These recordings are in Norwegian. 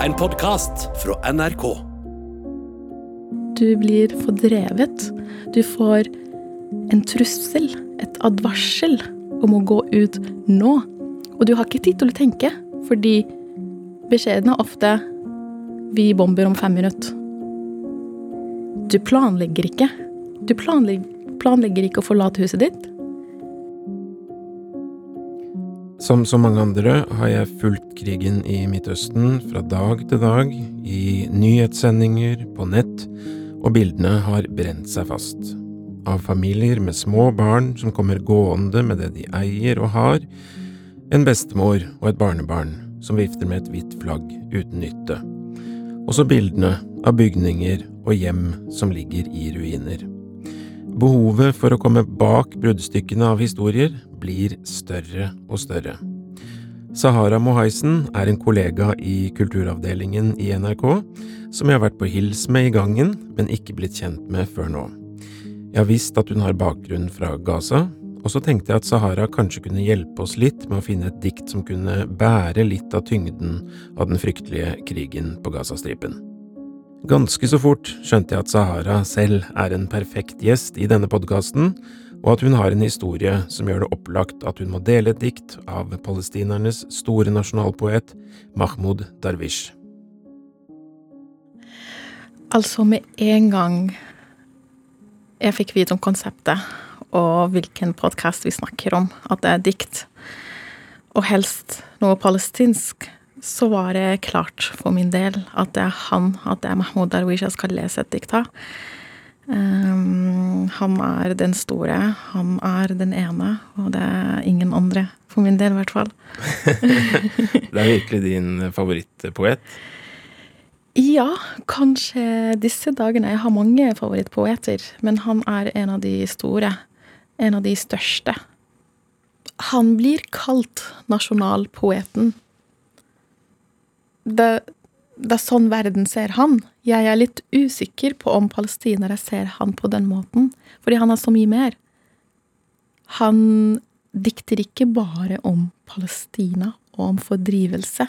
En podkast fra NRK. Du blir fordrevet. Du får en trussel, et advarsel, om å gå ut nå. Og du har ikke tid til å tenke, fordi beskjeden er ofte 'vi bomber om fem minutter'. Du planlegger ikke. Du planlegger, planlegger ikke å forlate huset ditt. Som så mange andre har jeg fulgt krigen i Midtøsten fra dag til dag, i nyhetssendinger, på nett, og bildene har brent seg fast. Av familier med små barn som kommer gående med det de eier og har, en bestemor og et barnebarn som vifter med et hvitt flagg uten nytte. Også bildene av bygninger og hjem som ligger i ruiner. Behovet for å komme bak bruddstykkene av historier blir større og større. Sahara Mohaisen er en kollega i kulturavdelingen i NRK, som jeg har vært på hils med i gangen, men ikke blitt kjent med før nå. Jeg har visst at hun har bakgrunn fra Gaza, og så tenkte jeg at Sahara kanskje kunne hjelpe oss litt med å finne et dikt som kunne bære litt av tyngden av den fryktelige krigen på Gazastripen. Ganske så fort skjønte jeg at Sahara selv er en perfekt gjest i denne podkasten, og at hun har en historie som gjør det opplagt at hun må dele et dikt av palestinernes store nasjonalpoet Mahmoud Darwish. Altså, med en gang jeg fikk vite om konseptet og hvilken podkast vi snakker om, at det er dikt, og helst noe palestinsk, så var det klart for min del at det er han, at det er Mahmoud Darwish jeg skal lese et dikt av. Um, han er den store, han er den ene, og det er ingen andre. For min del, i hvert fall. det er virkelig din favorittpoet? Ja, kanskje disse dagene. Jeg har mange favorittpoeter, men han er en av de store. En av de største. Han blir kalt nasjonalpoeten det, det, er sånn verden ser han. Jeg er litt usikker på om palestinere ser han på den måten, fordi han er så mye mer. Han dikter ikke bare om Palestina og om fordrivelse.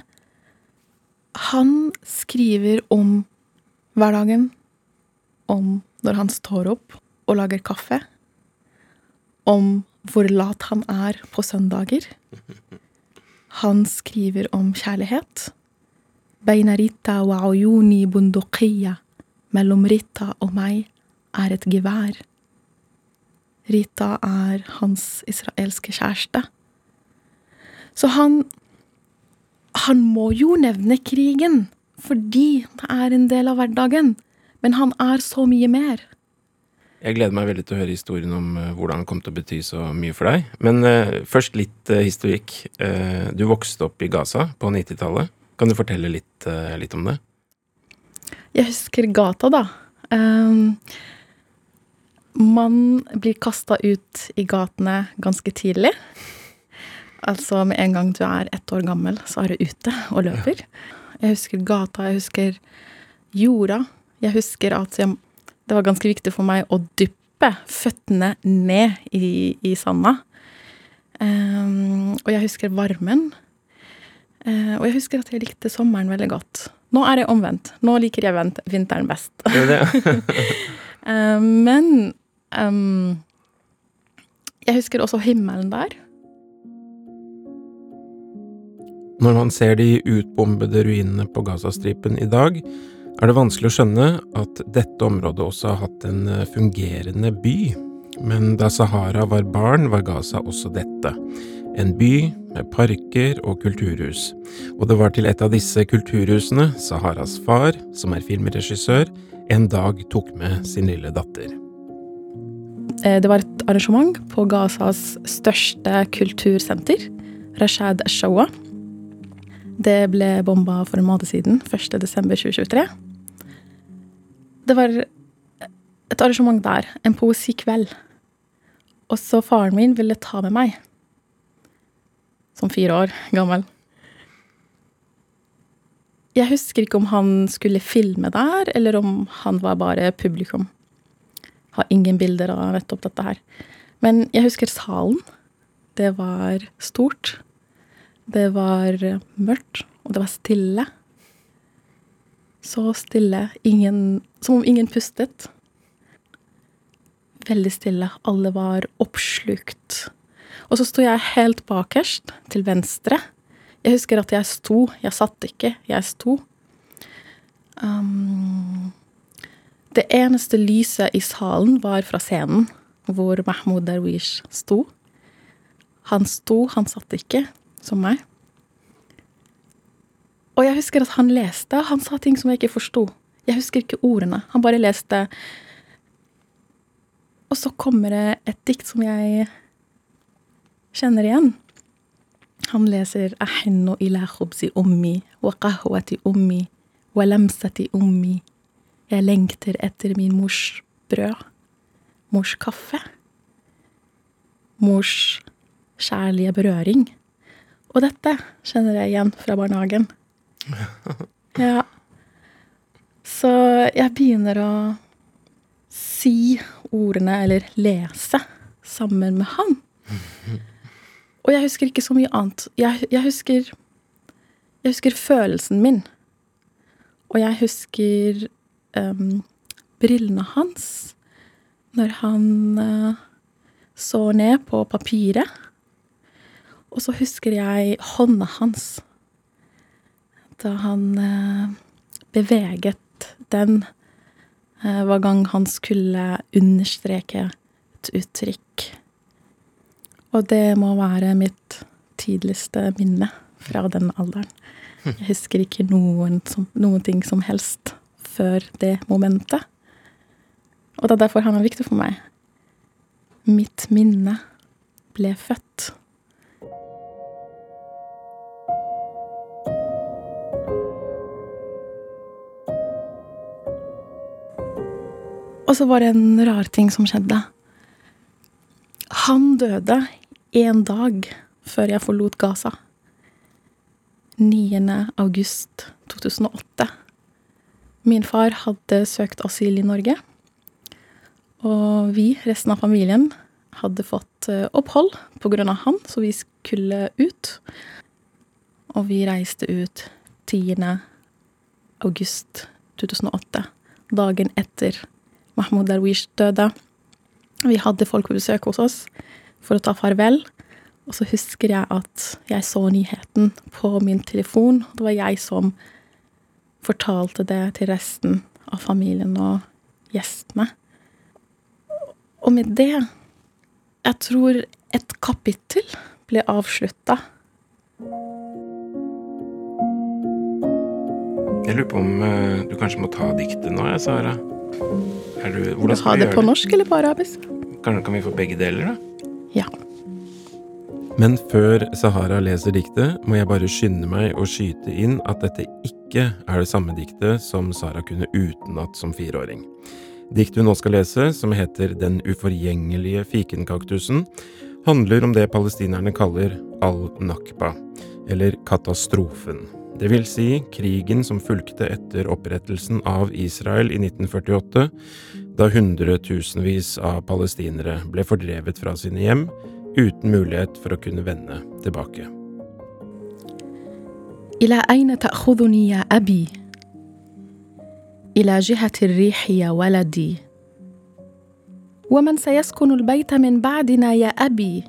Han skriver om hverdagen, om når han står opp og lager kaffe, om hvor lat han er på søndager. Han skriver om kjærlighet Beina Rita wa ayuni bunduqiya. Mellom Rita og meg er et gevær. Rita er hans israelske kjæreste. Så han Han må jo nevne krigen, fordi det er en del av hverdagen. Men han er så mye mer. Jeg gleder meg veldig til å høre historien om uh, hvordan han kom til å bety så mye for deg. Men uh, først litt uh, historikk. du vokste opp i Gaza på 90-tallet. Kan du fortelle litt, uh, litt om det? Jeg husker gata, da. Um, man blir kasta ut i gatene ganske tidlig. Altså med en gang du er ett år gammel, så er du ute og løper. Jeg husker gata, jeg husker jorda. Jeg husker at jeg, det var ganske viktig for meg å dyppe føttene ned i, i sanda. Um, og jeg husker varmen. Eh, og jeg husker at jeg likte sommeren veldig godt. Nå er det omvendt. Nå liker jeg vinteren best. Eh, men um, jeg husker også himmelen der. Når man ser de utbombede ruinene på Gazastripen i dag, er det vanskelig å skjønne at dette området også har hatt en eh, fungerende by. Men da Sahara var barn, var Gaza også dette. En by med parker og kulturhus, og det var til et av disse kulturhusene Saharas far, som er filmregissør, en dag tok med sin lille datter. Eh, det var et arrangement på Gazas største kultursenter, Rashad Ashawa. Det ble bomba for en måned siden, 1.12.2023. Det var et arrangement der, en poesikveld. Og så faren min ville ta med meg som fire år gammel. Jeg husker ikke om han skulle filme der, eller om han var bare publikum. Har ingen bilder av nettopp dette her. Men jeg husker salen. Det var stort. Det var mørkt, og det var stille. Så stille. Ingen Som om ingen pustet. Veldig stille. Alle var oppslukt. Og så sto jeg helt bakerst, til venstre. Jeg husker at jeg sto. Jeg satt ikke, jeg sto. Um, det eneste lyset i salen var fra scenen, hvor Mahmoud Darwish sto. Han sto, han satt ikke, som meg. Og jeg husker at han leste, og han sa ting som jeg ikke forsto. Jeg husker ikke ordene. Han bare leste. Og så kommer det et dikt som jeg kjenner igjen. Han leser «Ahinnu ila khubzi ummi wa qahwati ummi wa lamsati ummi. Jeg lengter etter min mors brød, mors kaffe, mors kjærlige berøring. Og dette kjenner jeg igjen fra barnehagen. Ja. Så jeg begynner å si ordene, eller lese, sammen med han. Og jeg husker ikke så mye annet. Jeg, jeg, husker Jeg husker følelsen min. Og jeg husker um, brillene hans når han uh, så ned på papiret. Og så husker jeg hånda hans da han uh, beveget den uh, hver gang han skulle understreke et uttrykk. Og det må være mitt tidligste minne fra den alderen. Jeg husker ikke noen, som, noen ting som helst før det momentet. Og det er derfor han er viktig for meg. Mitt minne ble født. Og så var det en rar ting som skjedde. Han døde en dag før jeg forlot Gaza. 9. august 2008. Min far hadde søkt asyl i Norge. Og vi, resten av familien, hadde fått eh, opphold på grunn av han, så vi skulle ut. Og vi reiste ut 10. august 2008, dagen etter Mahmoud Darwish døde. Vi hadde folk på besøk hos oss for å ta farvel. Og så husker jeg at jeg så nyheten på min telefon. Det var jeg som fortalte det til resten av familien og gjestene. Og med det Jeg tror et kapittel ble avslutta. Jeg lurer på om uh, du kanskje må ta diktet nå, jeg, Sara. Er du, Vil du ha det på norsk eller på arabisk? Kanskje kan vi få begge deler, da? Ja. Men før Sahara leser diktet, må jeg bare skynde meg å skyte inn at dette ikke er det samme diktet som Sara kunne utenat som fireåring. Diktet hun nå skal lese, som heter Den uforgjengelige fikenkaktusen, handler om det palestinerne kaller al-nakba, eller katastrofen. Det vil si krigen som fulgte etter opprettelsen av Israel i 1948, da hundretusenvis av palestinere ble fordrevet fra sine hjem uten mulighet for å kunne vende tilbake. إلى أين تأخذني يا أبي؟ إلى جهة الريح يا ولدي ومن سيسكن البيت من بعدنا يا أبي؟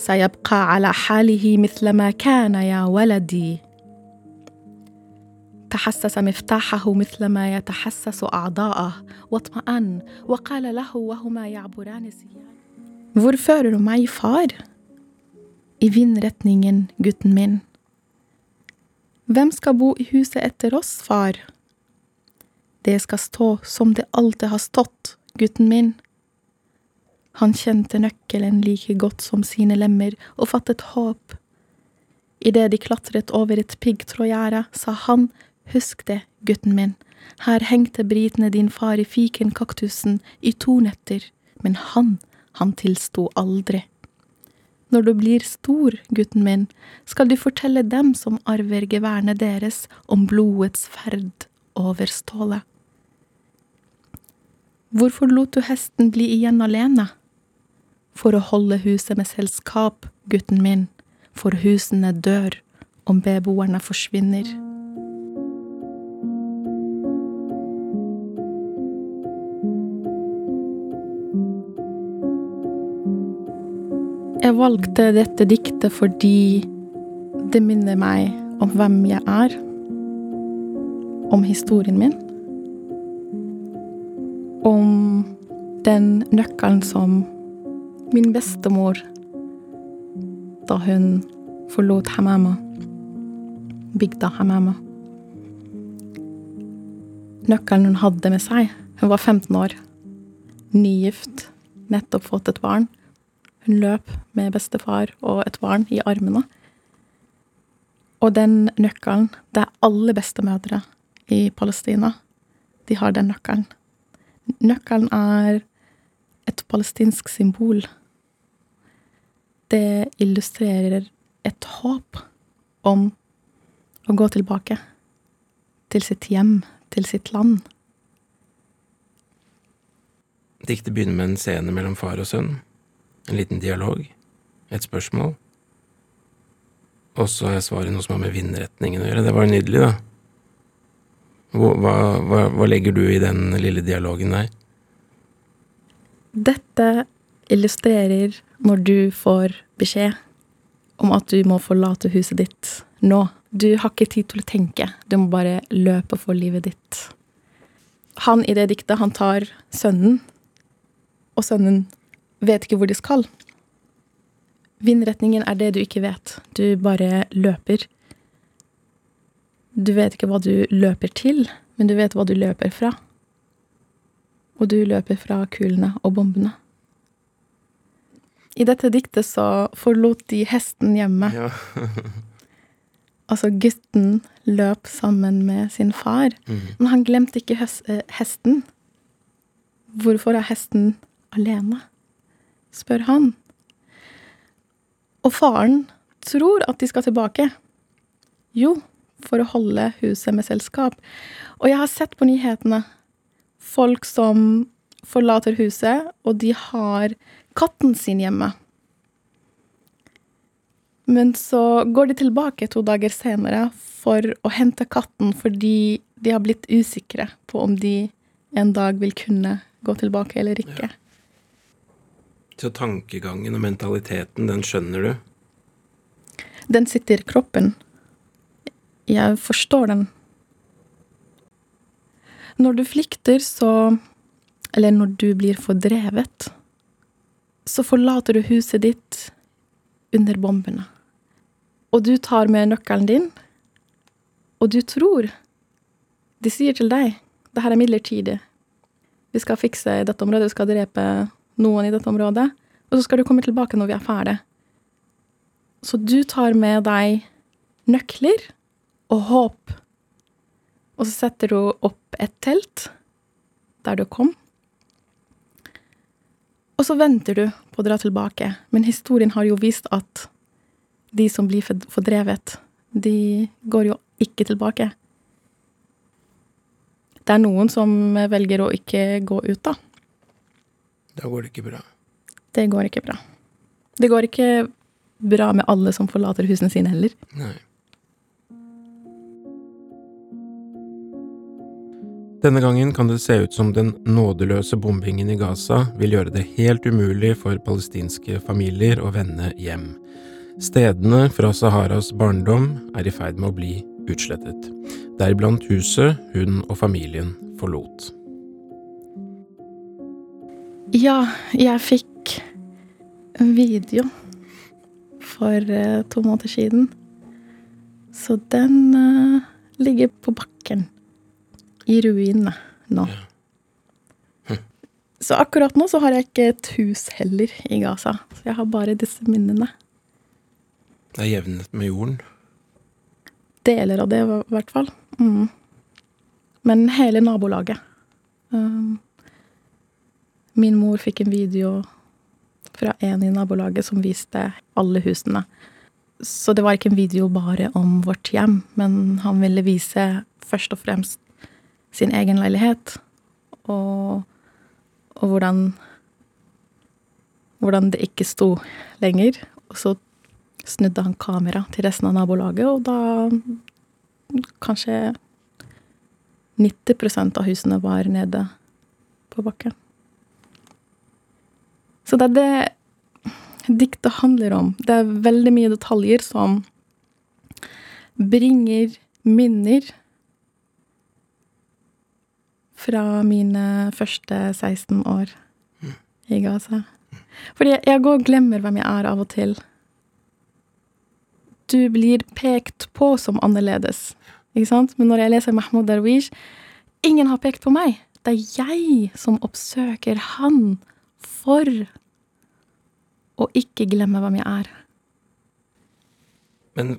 سيبقى على حاله مثلما كان يا ولدي تحسس مفتاحه مثلما يتحسس أعضاءه واطمأن وقال له وهما يعبران سياج Hvor far? I vindretningen, gutten min. Hvem skal bo i huset etter oss, far? Det skal stå som det alltid har stått, gutten min. Han kjente nøkkelen like godt som sine lemmer og fattet håp. Idet de klatret over et piggtrådgjerde, sa han, husk det, gutten min, her hengte britene din far i fikenkaktusen i to netter, men han han tilsto aldri. Når du blir stor, gutten min, skal du fortelle dem som arver geværene deres om blodets ferd over stålet. Hvorfor lot du hesten bli igjen alene? for å holde huset med selskap, gutten min, for husene dør om beboerne forsvinner. Jeg valgte dette diktet fordi det minner meg om hvem jeg er, om historien min, om den nøkkelen som min bestemor Da hun forlot Hamama. Bygda Hamama. Nøkkelen hun hadde med seg. Hun var 15 år. Nygift. Nettopp fått et barn. Hun løp med bestefar og et barn i armene. Og den nøkkelen Det er alle bestemødre i Palestina. De har den nøkkelen. Nøkkelen er et palestinsk symbol. Det illustrerer et håp om å gå tilbake til sitt hjem, til sitt land. Diktet begynner med en scene mellom far og sønn. En liten dialog. Et spørsmål. Og så har jeg svaret noe som har med vindretningen å gjøre. Det var nydelig, da. Hva, hva, hva legger du i den lille dialogen der? Dette illustrerer når du får beskjed om at du må forlate huset ditt nå. Du har ikke tid til å tenke, du må bare løpe for livet ditt. Han i det diktet, han tar sønnen, og sønnen vet ikke hvor de skal. Vindretningen er det du ikke vet, du bare løper. Du vet ikke hva du løper til, men du vet hva du løper fra. Og du løper fra kulene og bombene. I dette diktet så forlot de hesten hjemme. Ja. Altså, gutten løp sammen med sin far, men han glemte ikke eh, hesten. Hvorfor er hesten alene? spør han. Og faren tror at de skal tilbake. Jo, for å holde huset med selskap. Og jeg har sett på nyhetene folk som forlater huset, og de har katten sin hjemme. Men så går de tilbake to dager senere for å hente katten fordi de har blitt usikre på om de en dag vil kunne gå tilbake eller ikke. Så tankegangen og mentaliteten, den skjønner du? Den sitter i kroppen. Jeg forstår den. Når du flykter, så Eller når du blir fordrevet, så forlater du huset ditt under bombene. Og du tar med nøkkelen din, og du tror De sier til deg det her er midlertidig. Vi skal fikse i dette området, vi skal drepe noen i dette området. Og så skal du komme tilbake når vi er ferdig. Så du tar med deg nøkler og håp. Og så setter du opp et telt der du kom. Og så venter du på å dra tilbake. Men historien har jo vist at de som blir fordrevet, de går jo ikke tilbake. Det er noen som velger å ikke gå ut, da. Da går det ikke bra. Det går ikke bra. Det går ikke bra med alle som forlater husene sine heller. Nei. Denne gangen kan det se ut som den nådeløse bombingen i Gaza vil gjøre det helt umulig for palestinske familier å vende hjem. Stedene fra Saharas barndom er i ferd med å bli utslettet, deriblant huset hun og familien forlot. Ja, jeg fikk en video for eh, to måneder siden. Så den eh, ligger på bakken. I ruinene nå. Så akkurat nå så har jeg ikke et hus heller i Gaza. Så jeg har bare disse minnene. Det er jevnet med jorden. Deler av det, i hvert fall. Mm. Men hele nabolaget. Um, min mor fikk en video fra en i nabolaget som viste alle husene. Så det var ikke en video bare om vårt hjem, men han ville vise først og fremst sin egen leilighet. Og, og hvordan Hvordan det ikke sto lenger. Og så snudde han kamera til resten av nabolaget, og da Kanskje 90% av husene var nede på bakken. Så det er det diktet handler om. Det er veldig mye detaljer som bringer minner fra mine første 16 år i Gaza. Fordi jeg går og glemmer hvem jeg er av og til. Du blir pekt på som annerledes, ikke sant? Men når jeg leser Mahmoud Darwish Ingen har pekt på meg. Det er jeg som oppsøker han for å ikke glemme hvem jeg er. Men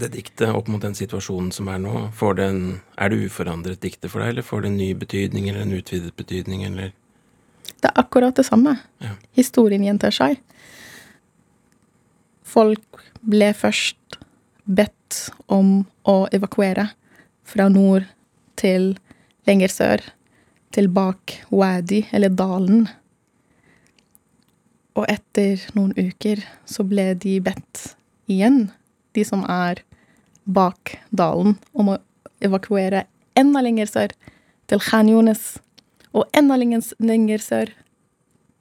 det diktet opp mot den situasjonen som er nå, får det en, er det uforandret diktet for deg, eller får det en ny betydning eller en utvidet betydning, eller? Det er akkurat det samme. Ja. Historien gjentar seg. Folk ble først bedt om å evakuere fra nord til lenger sør, til bak Wadi, eller dalen. Og etter noen uker så ble de bedt igjen, de som er bak dalen, om å evakuere enda lenger sør, til Khan Yunis, og enda lenger sør,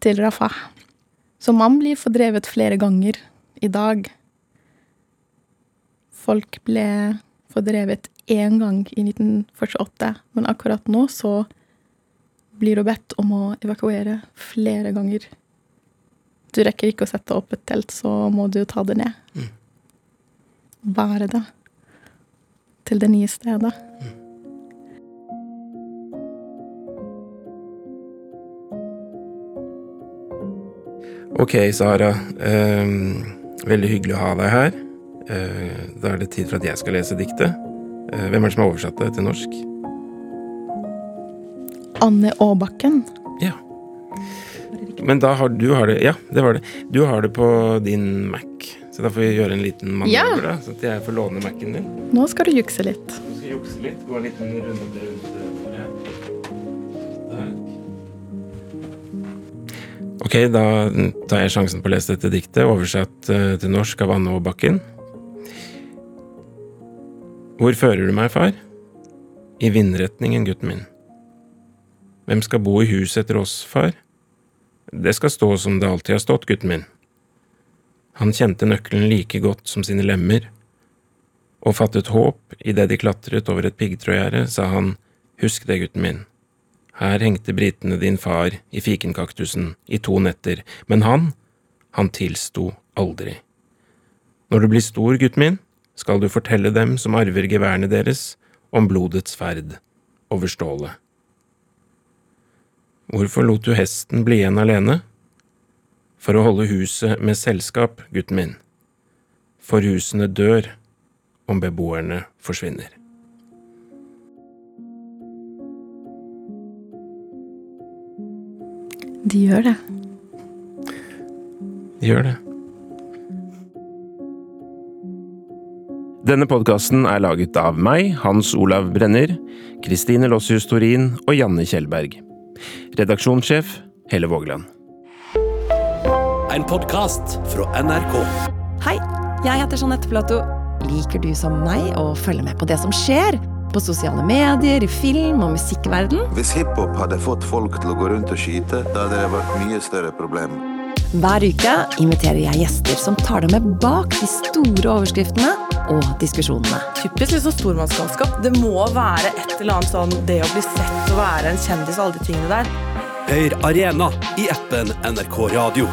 til Rafah. Så man blir fordrevet flere ganger i dag. Folk ble fordrevet én gang i 1948, men akkurat nå så blir du bedt om å evakuere flere ganger. Du rekker ikke å sette opp et telt, så må du ta det ned. Bære det til det nye stedet. Ok, Sara. ehm, veldig hyggelig å ha deg her. Eh, da er det tid for at jeg skal lese diktet. Eh, hvem er det som har oversatt det til norsk? Anne Aabakken. Ja. Men da har du har det Ja, det var det. Du har det på din Mac. Så da får vi gjøre en liten manøver, Ja. da. Så at jeg får låne Mac-en din. Nå skal du jukse litt. Nå skal jukse litt. Gå en liten runde rundt bordet. Der. Ok, da tar jeg sjansen på å lese dette diktet, oversatt eh, til norsk av Anne Aabakken. Hvor fører du meg, far? I vindretningen, gutten min. Hvem skal bo i huset etter oss, far? Det skal stå som det alltid har stått, gutten min. Han kjente nøkkelen like godt som sine lemmer, og fattet håp idet de klatret over et piggtrådgjerde, sa han, husk det, gutten min. Her hengte britene din far i fikenkaktusen i to netter, men han, han tilsto aldri. Når du blir stor, gutten min, skal du fortelle dem som arver geværene deres, om blodets ferd over stålet. Hvorfor lot du hesten bli igjen alene? For å holde huset med selskap, gutten min. For husene dør om beboerne forsvinner. De gjør det. De gjør det. Denne podkasten er laget av meg, Hans Olav Brenner, Kristine Lossius Torin og Janne Kjellberg. Redaksjonssjef Helle Vågland. En podkast fra NRK. Hei, jeg heter Jeanette Platou. Liker du som meg å følge med på det som skjer? På sosiale medier, i film- og musikkverden? Hvis hiphop hadde fått folk til å gå rundt og skyte, da hadde det vært mye større problem. Hver uke inviterer jeg gjester som tar deg med bak de store overskriftene og diskusjonene. Typisk liksom stormannsgalskap. Det må være et eller annet sånn det å bli sett og være en kjendis og alle de tingene der. Hør Arena i appen NRK Radio.